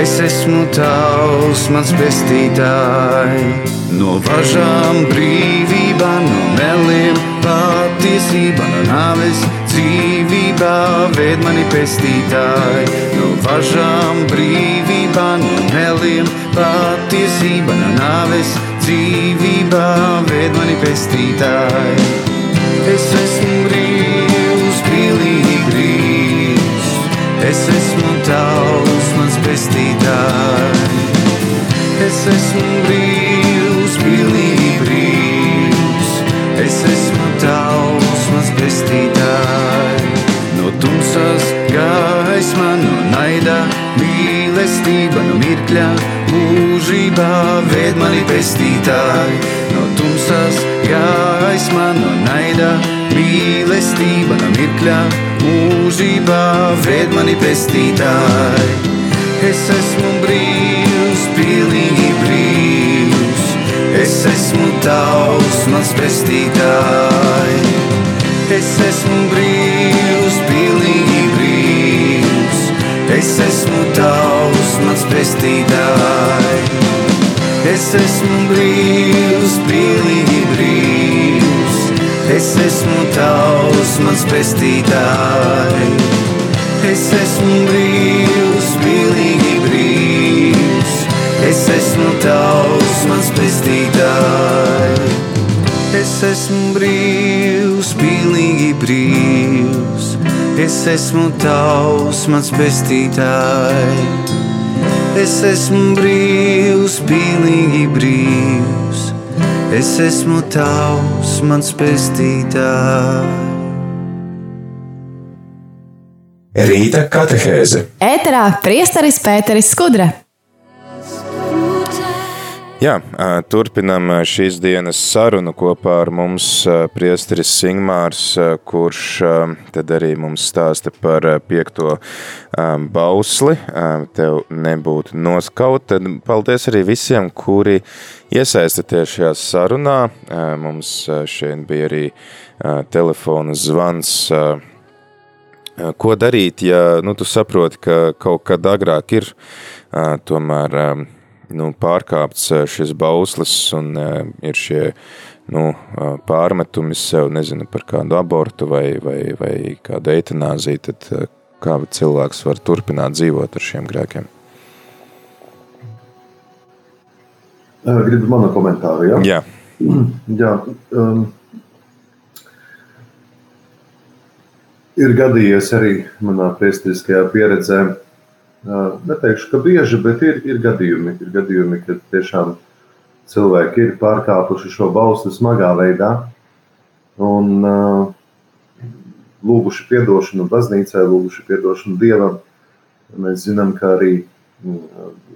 S3: Es esmu tavs, mans pestītājs. No važām brīvībā, no meliem, patiesība, no nāves, dzīvībā ved mani pestītāji. No važām brīvībā, no meliem, patiesība, no nāves, dzīvībā ved mani pestītāji. Es esmu brīvs, Es esmu tavs, mans pestītājs. Es esmu brīvs, pilnīgi brīvs. Es esmu tavs, mans pestītājs. No tumsas gaisma, no naida, mīlestība, no mirkļa, mūžībā ved mani pestītāji. No tumsas gaisma, no naida, mīlestība, no mirkļa, mūžībā ved mani pestītāji. Es esmu brīvs, pilnīgi brīvs. Es esmu tavs, mans pestītāji. Es esmu brīvs, pilnīgi brīvs. Es esmu tavs, mans pestītāji. Es esmu brīvs, pilnīgi brīvs. Es esmu tavs, mans pestītāji. Es esmu brīvs, pilnīgi brīvs. Es esmu tavs, mans pestītāji. Es esmu brīvs, pilnīgi brīvs. Es esmu tavs, mans pestītāji. Es esmu brīvs, pilnīgi brīvs. Es esmu tavs, mans pestītājs.
S1: Rīta katehēze.
S4: Ēterā priesteris Pēteris Skudra.
S1: Jā, turpinam šīs dienas sarunu kopā ar mums priesteris Singmārs, kurš tad arī mums stāsta par piekto bausli, tev nebūtu noskaut. Tad paldies arī visiem, kuri iesaistaties šajā sarunā. Mums šeit bija arī telefona zvans Ko darīt, ja nu, tu saproti, ka kaut kad agrāk ir tomēr nu, pārkāpts šis bauslis un uh, ir šie nu, uh, pārmetumi sev, nezinu, par kādu abortu vai, vai, vai kādu eitanāziju, tad kā cilvēks var turpināt dzīvot ar šiem grēkiem?
S2: Gribu manu komentāru, ja?
S1: Jā. <clears throat>
S2: Jā, um, ir gadījies arī manā priesteriskajā pieredzē. Neteikšu, ka bieži, bet ir, ir gadījumi, ir gadījumi, kad tiešām cilvēki ir pārkāpuši šo balstu smagā veidā un lūguši atdošanu baznīcai, lūguši atdošanu dievam. Mēs zinām, ka arī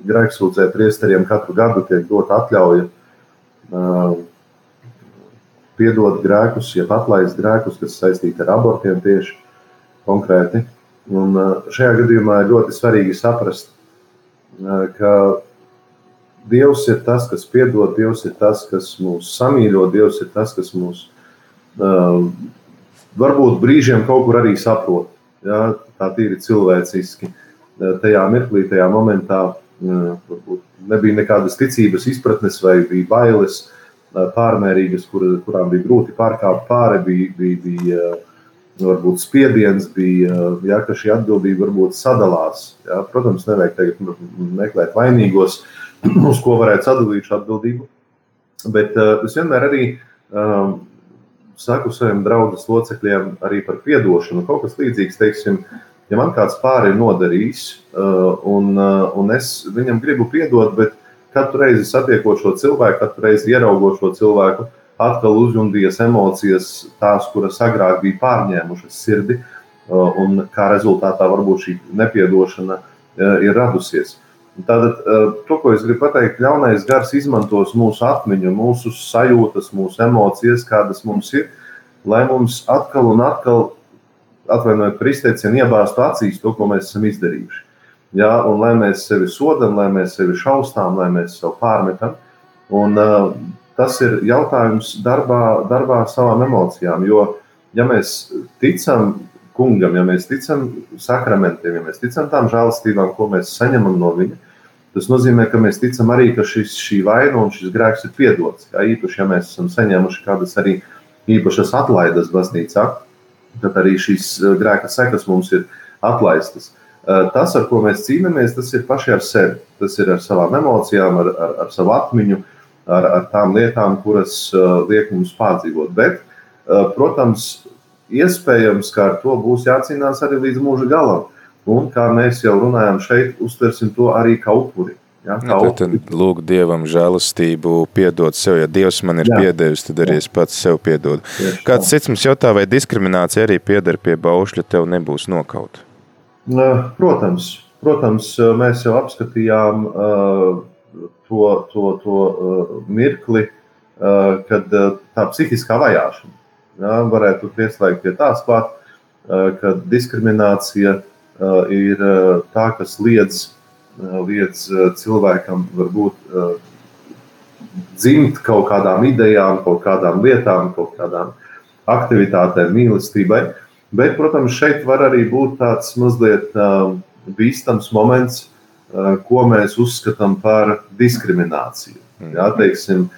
S2: grēksūdzē priesteriem katru gadu tiek dota atļauja piedot grēkus, ja atlaist grēkus, kas saistīti ar abortiem tieši konkrēti. Un šajā gadījumā ir ļoti svarīgi saprast, ka Dievs ir tas, kas piedod, Dievs ir tas, kas mūs samīļo, Dievs ir tas, kas mūs varbūt brīžiem kaut kur arī saprot. Ja, tā tīri cilvēciski. Tajā mirklī, tajā momentā nebija nekādas ticības izpratnes vai bija bailes pārmērīgas, kur, kurām bija grūti pārkāpt pāri, bija, bija, bija varbūt spiediens bija, ja, ka šī atbildība varbūt sadalās. Ja. Protams, nevajag tagad meklēt vainīgos, <clears throat> uz ko varētu sadalīt šo atbildību. Bet uh, es vienmēr arī um, saku saviem draugu locekļiem arī par atdošanu. Kaut kas līdzīgs, teiksim, ja man kāds pāri ir nodarījis, uh, un, uh, un es viņam gribu piedot, bet katru reizi satiekot šo cilvēku, katru reizi ieraugot šo cilvēku, atkal uzjundījās emocijas, tās, kuras agrāk bija pārņēmušas sirdi, un kā rezultātā varbūt šī nepiedošana ir radusies. Tātad, to, ko es gribu pateikt, ļaunais gars izmantos mūsu atmiņu, mūsu sajūtas, mūsu emocijas, kādas mums ir, lai mums atkal un atkal, atvainojiet, par izteicienu, iebāztu acīs to, ko mēs esam izdarījuši. Ja, un lai mēs sevi sodam, lai mēs sevi šaustām, lai mēs sev pārmetam. Un, uh, tas ir jautājums darbā, darbā ar savām emocijām. Jo, ja mēs ticam kungam, ja mēs ticam sakramentiem, ja mēs ticam tām žēlastībām, ko mēs saņemam no viņa, tas nozīmē, ka mēs ticam arī, ka šis, šī vaina un šis grēks ir piedots. Jā, īpaši, ja mēs esam saņēmuši kādas arī īpašas atlaides baznīcā, tad arī šīs eh, grēka sekas mums ir atlaistas. Eh, tas, ar ko mēs cīnāmies, tas ir paši ar sevi. Tas ir ar savām emocijām, ar, ar, ar savu atmiņu, ar, ar tām lietām, kuras uh, liek mums pārdzīvot. Bet, uh, protams, iespējams, ka ar to būs jācīnās arī līdz mūža galam. Un, kā mēs jau runājam šeit, uztversim to arī kā upuri. Ja,
S1: kā nu, tad, tad lūk Dievam žēlastību, piedot sev. Ja Dievs man ir Jā. piedevis, tad arī Jā. es pats sev piedodu. Tieši Kāds cits mums jautā, vai diskriminācija arī pieder pie baušļa, tev nebūs nokaut?
S2: Protams, protams mēs jau apskatījām uh, to, to, to uh, mirkli, uh, kad uh, tā psihiskā vajāšana ja, varētu pieslēgt pie tās klāt, ka diskriminācija ir tā, kas liedz, liedz cilvēkam varbūt dzimt kaut kādām idejām, kaut kādām lietām, kaut kādām aktivitātēm, mīlestībai. Bet, protams, šeit var arī būt tāds mazliet bīstams moments, ko mēs uzskatām par diskrimināciju. Jā, teiksim,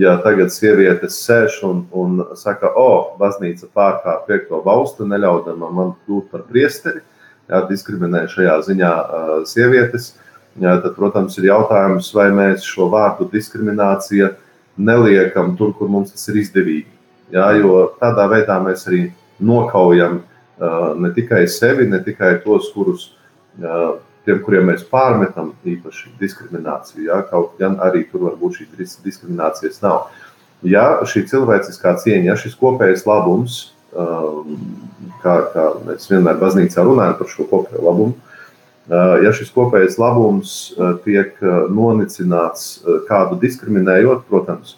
S2: ja tagad sievietes sēž un, un saka, o, baznīca pārkāpj piekto baustu, neļaudama man kļūt par priesteri, jā, diskriminē šajā ziņā uh, sievietes, jā, tad, protams, ir jautājums, vai mēs šo vārdu diskriminācija neliekam tur, kur mums tas ir izdevīgi. Jā, jo tādā veidā mēs arī nokaujam uh, ne tikai sevi, ne tikai tos, kurus uh, tiem, kuriem mēs pārmetam īpaši diskrimināciju, ja, kaut gan arī tur varbūt šīs diskriminācijas nav. Ja šī cilvēciskā cieņa, ja šis kopējais labums, um, kā, kā mēs vienmēr baznīcā runājam par šo kopējo labumu, uh, ja šis kopējais labums uh, tiek uh, nonicināts kādu diskriminējot, protams,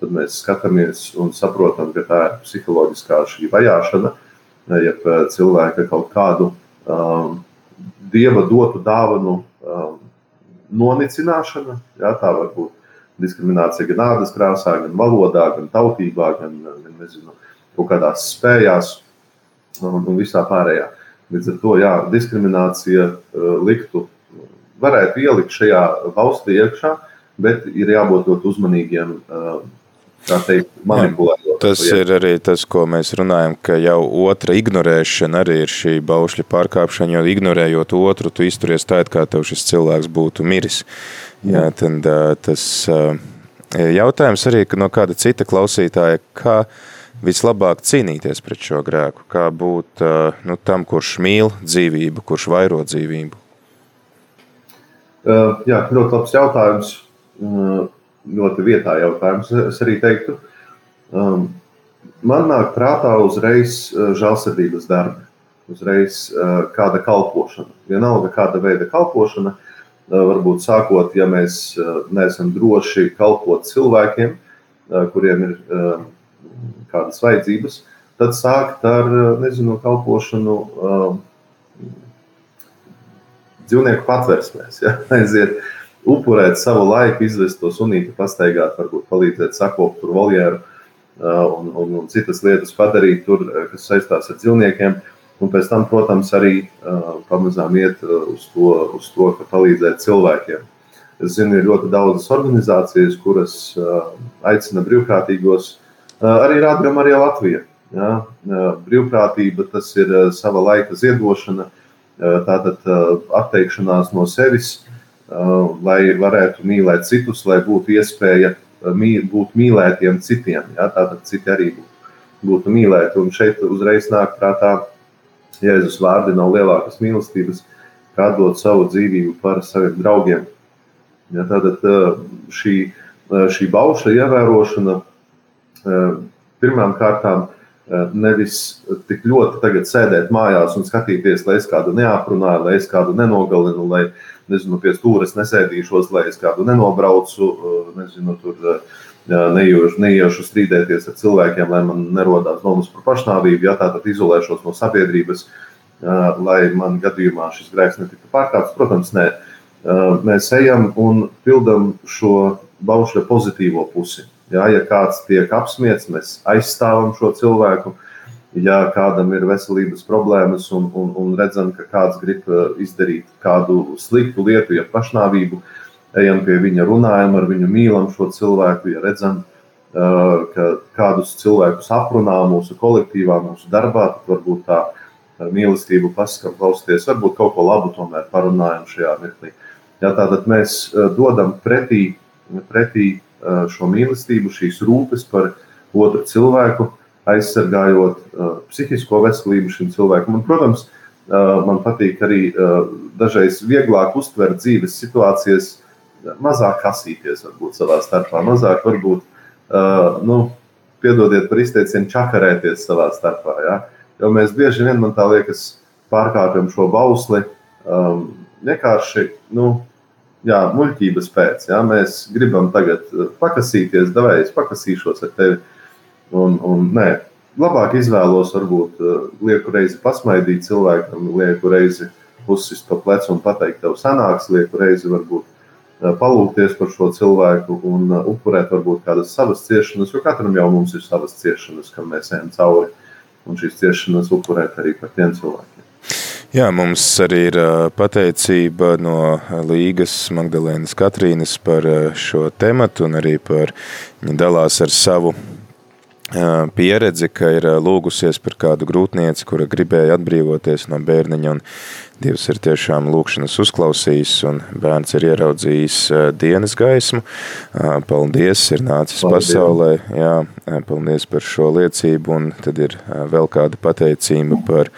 S2: tad mēs skatāmies un saprotam, ka tā ir psiholoģiskā šī vajāšana, ja cilvēka kaut kādu um, dieva dotu dāvanu um, nonicināšana. Jā, tā var būt diskriminācija gan ādas krāsā, gan valodā, gan tautībā, gan, gan nezinu, kaut kādās spējās un, un visā pārējā. Līdz ar to jā, diskriminācija uh, liktu, varētu ielikt šajā valstī iekšā, bet ir jābūt ļoti uzmanīgiem. Uh, teikt, manipulējot.
S1: Tas ir arī tas, ko mēs runājam, ka jau otra ignorēšana arī ir šī baušļa pārkāpšana, jo ignorējot otru, tu izturies tā, kā tev šis cilvēks būtu miris. Jā, tad tas jautājums arī no kāda cita klausītāja, kā vislabāk cīnīties pret šo grēku, kā būt nu, tam, kurš mīl dzīvību, kurš vairo dzīvību?
S2: Jā, ļoti labs jautājums ļoti vietā jautājums. Es arī teiktu, um, man nāk prātā uzreiz uh, žēlsirdības darbi, uzreiz uh, kāda kalpošana. Vienalga, kāda veida kalpošana, uh, varbūt sākot, ja mēs uh, neesam droši kalpot cilvēkiem, uh, kuriem ir uh, kādas vajadzības, tad sākt ar, uh, nezinu, kalpošanu. Uh, dzīvnieku patversmēs. Ja? <laughs> Aiziet, upurēt savu laiku, izvest to sunīti, pastaigāt, varbūt palīdzēt sakopt tur voljeru un, un, un citas lietas padarīt tur, kas saistās ar dzīvniekiem. Un pēc tam, protams, arī pamazām iet uz to, uz to ka palīdzēt cilvēkiem. Es zinu, ir ļoti daudzas organizācijas, kuras aicina brīvprātīgos, arī rādījumā, arī Latvija. Ja? Brīvprātība tas ir sava laika ziedošana, tātad atteikšanās no sevis, lai varētu mīlēt citus, lai būtu iespēja uh, būt mīlētiem citiem. Ja? Tātad citi arī būtu mīlēti. Un šeit uzreiz nāk prātā Jēzus vārdi nav lielākas mīlestības, kā dot savu dzīvību par saviem draugiem. Ja? Tātad šī, šī bauša ievērošana pirmām kārtām nevis tik ļoti tagad sēdēt mājās un skatīties, lai es kādu neaprunāju, lai es kādu nenogalinu, lai nezinu, pie stūres nesēdīšos, lai es kādu nenobraucu, nezinu, tur neiešu, neiešu strīdēties ar cilvēkiem, lai man nerodās domas par pašnāvību, ja tātad izolēšos no sabiedrības, lai man gadījumā šis grēks netiktu pārkāpts. Protams, nē. Mēs ejam un pildam šo baušļa pozitīvo pusi. Ja, ja kāds tiek apspiesti, mēs aizstāvam šo cilvēku. Ja kādam ir veselības problēmas un, un, un redzam, ka kāds grib izdarīt kādu sliktu lietu, ja pašnāvību, ejam pie viņa, runājam ar viņu, mīlam šo cilvēku. Ja redzam, ka kādus cilvēkus aprunā mūsu kolektīvā, mūsu darbā, tad varbūt tā mīlestība pasakām, klausieties, varbūt kaut ko labu tomēr parunājam šajā mirklī. Ja, tātad mēs dodam pretī, pretī šo mīlestību, šīs rūpes par otru cilvēku, aizsargājot psihisko veselību šim cilvēkam. Un, protams, man patīk arī dažreiz vieglāk uztvert dzīves situācijas, mazāk kasīties, varbūt savā starpā, mazāk varbūt, nu, piedodiet par izteicienu, čakarēties savā starpā. Ja? Jo mēs bieži vien, man tā liekas, pārkāpjam šo bausli um, vienkārši, nu, jā, muļķības pēc. Jā, mēs gribam tagad eh, pakasīties, es pakasīšos ar tevi. Un, un, nē, labāk izvēlos, varbūt eh, lieku reizi pasmaidīt cilvēkam, lieku reizi uzsist pa plecu un pateikt, tev sanāks, lieku reizi varbūt eh, palūkties par šo cilvēku un upurēt varbūt kādas savas ciešanas, jo katram jau mums ir savas ciešanas, kam mēs ejam cauri. Un šīs ciešanas upurēt arī par tiem cilvēkiem.
S1: Jā, mums arī ir pateicība no Līgas Magdalēnas Katrīnas par šo tematu un arī par viņa dalās ar savu pieredzi, ka ir lūgusies par kādu grūtnieci, kura gribēja atbrīvoties no bērniņa, un Dievs ir tiešām lūkšanas uzklausījis, un bērns ir ieraudzījis dienas gaismu. Paldies, ir nācis paldies. pasaulē, jā, paldies par šo liecību, un tad ir vēl kāda pateicība par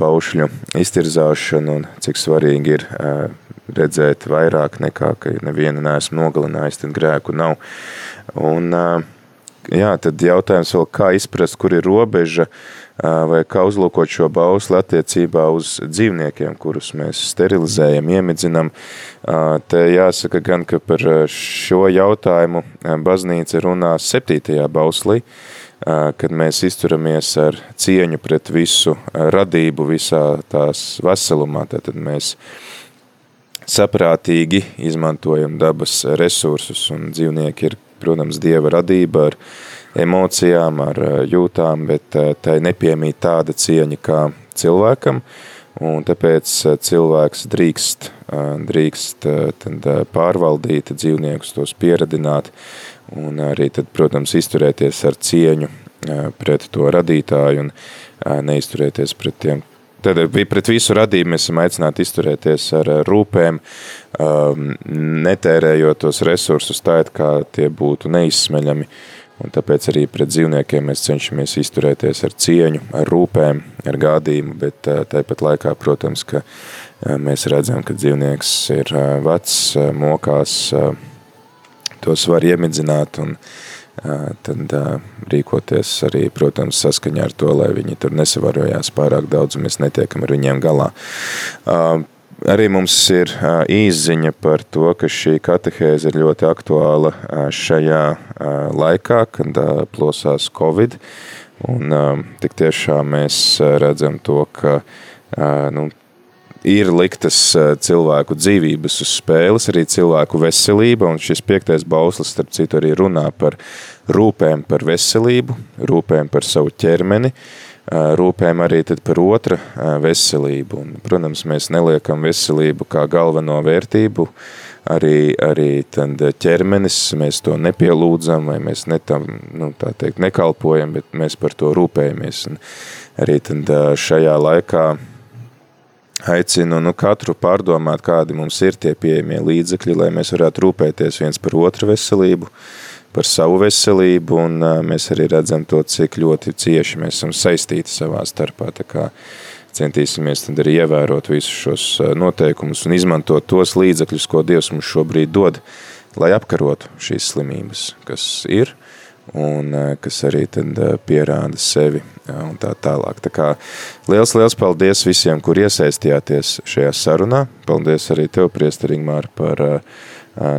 S1: baušļu iztirzāšanu, un cik svarīgi ir redzēt vairāk nekā, ka nevienu neesmu nogalinājis, tad grēku nav. Un, uh, jā, tad jautājums vēl, kā izprast, kur ir robeža, vai kā uzlūkot šo bausli attiecībā uz dzīvniekiem, kurus mēs sterilizējam, iemidzinam. Te jāsaka gan, ka par šo jautājumu baznīca runā septītajā bauslī, kad mēs izturamies ar cieņu pret visu radību visā tās veselumā, tad mēs saprātīgi izmantojam dabas resursus un dzīvnieki ir protams, Dieva radība ar emocijām, ar eh, jūtām, bet eh, tai nepiemīt tāda cieņa kā cilvēkam, un tāpēc eh, cilvēks drīkst, drīkst tad pārvaldīt dzīvniekus, tos pieradināt, un arī tad, protams, izturēties ar cieņu pret to radītāju un neizturēties pret tiem, Tad pret visu radību mēs esam aicināti izturēties ar rūpēm, um, netērējot tos resursus tā, it kā tie būtu neizsmeļami. Un tāpēc arī pret dzīvniekiem mēs cenšamies izturēties ar cieņu, ar rūpēm, ar gādījumu, bet uh, tāpat laikā, protams, ka uh, mēs redzam, ka dzīvnieks ir uh, vecs, mokās, tos var iemidzināt un uh, tad rīkoties arī, protams, saskaņā ar to, lai viņi tur nesavarojās pārāk daudz un mēs netiekam ar viņiem galā. Arī mums ir īziņa par to, ka šī katehēze ir ļoti aktuāla šajā laikā, kad plosās Covid, un tik tiešām mēs redzam to, ka nu, ir liktas cilvēku dzīvības uz spēles, arī cilvēku veselība, un šis piektais bauslis, starp citu, arī runā par rūpēm par veselību, rūpēm par savu ķermeni, rūpēm arī par otra veselību. Un, protams, mēs neliekam veselību kā galveno vērtību, arī, arī ķermenis, mēs to nepielūdzam, vai mēs netam, nu, tā teikt, nekalpojam, bet mēs par to rūpējamies. Un arī tad šajā laikā aicinu nu, katru pārdomāt, kādi mums ir tie pieejamie līdzekļi, lai mēs varētu rūpēties viens par otru veselību, par savu veselību, un mēs arī redzam to, cik ļoti cieši mēs esam saistīti savā starpā. Tā kā centīsimies tad arī ievērot visus šos noteikumus un izmantot tos līdzekļus, ko Dievs mums šobrīd dod, lai apkarotu šīs slimības, kas ir, un kas arī tad pierāda sevi un tā tālāk. Tā kā liels, liels paldies visiem, kur iesaistījāties šajā sarunā. Paldies arī tev, Priesteringmār, par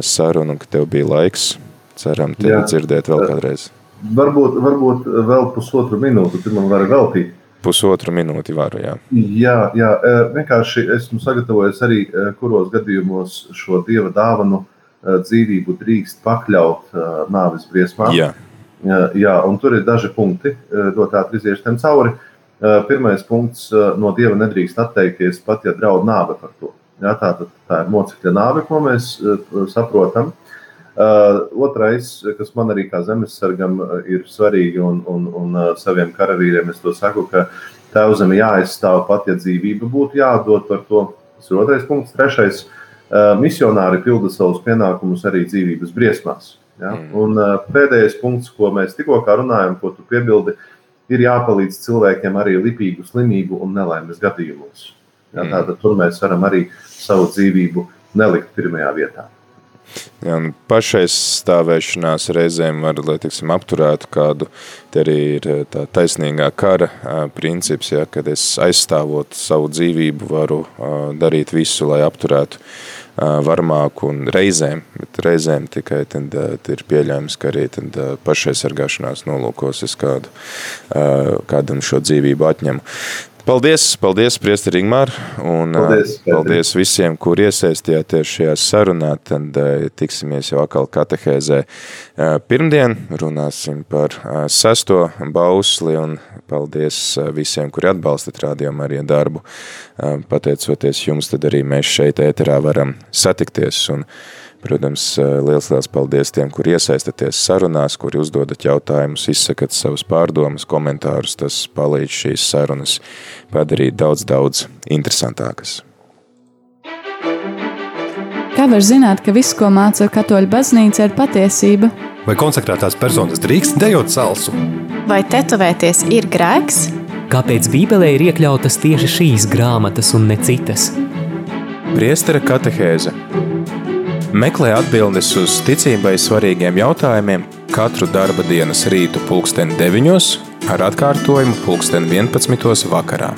S1: sarunu, ka tev bija laiks. Ceram tevi Jā. dzirdēt vēl kādreiz.
S2: Varbūt, varbūt vēl pusotru minūti, tad man var veltīt.
S1: Pusotru minūti varu, jā.
S2: Jā, jā, vienkārši esmu sagatavojis arī, kuros gadījumos šo dieva dāvanu dzīvību drīkst pakļaut nāves briesmām. Jā. Jā, un tur ir daži punkti, ļoti ātri iziešu tam cauri. Pirmais punkts - no dieva nedrīkst atteikties, pat ja draud nāve par to. Jā, tā, tā, tā ir mocekļa nāve, ko mēs saprotam. Uh, otrais, kas man arī kā zemesargam ir svarīgi, un, un, un uh, saviem karavīriem es to saku, ka tēvzeme jāaizstāv pat, ja dzīvība būtu jādod par to. Tas ir otrais punkts. Trešais, uh, misionāri pilda savus pienākumus arī dzīvības briesmās. Ja? Mm. Un uh, pēdējais punkts, ko mēs tikko runājam, ko tu piebildi, ir jāpalīdz cilvēkiem arī lipīgu slimību un nelaimes gadījumos. Ja? Mm. Tātad tur mēs varam arī savu dzīvību nelikt pirmajā vietā.
S1: Ja, pašaizstāvēšanās reizēm var, lai tiksim, apturētu kādu, te arī ir eh, tā taisnīgā kara princips, ja, kad es aizstāvot savu dzīvību varu darīt visu, lai apturētu varmāku un reizēm, bet reizēm tikai tad, tad ir pieļājums, ka arī tad pašaizsargāšanās nolūkos es kādu, kādam šo dzīvību atņemu. Paldies, paldies, Priester Ingmār, un paldies, paldies visiem, kur iesaistījāties šajā sarunā, tad tiksimies jau atkal katehēzē. Pirmdien runāsim par sesto bausli, un paldies visiem, kuri atbalstat rādījumu arī darbu. Pateicoties jums, tad arī mēs šeit ēterā varam satikties, un Protams, eh, liels, liels paldies tiem, kur iesaistaties sarunās, kuri uzdodat jautājumus, izsakat savus pārdomas, komentārus. Tas palīdz šīs sarunas padarīt daudz, daudz interesantākas.
S4: Kā var zināt, ka viss, ko māca katoļu baznīca, ir patiesība?
S5: Vai konsekrētās personas drīkst dejot salsu?
S6: Vai tetovēties ir grēks?
S7: Kāpēc Bībelē ir iekļautas tieši šīs grāmatas un ne citas?
S1: Priestera katehēze Meklē atbildes uz ticībai svarīgiem jautājumiem katru darba dienas rītu pulksteni 9 ar atkārtojumu pulksteni 11 vakarā.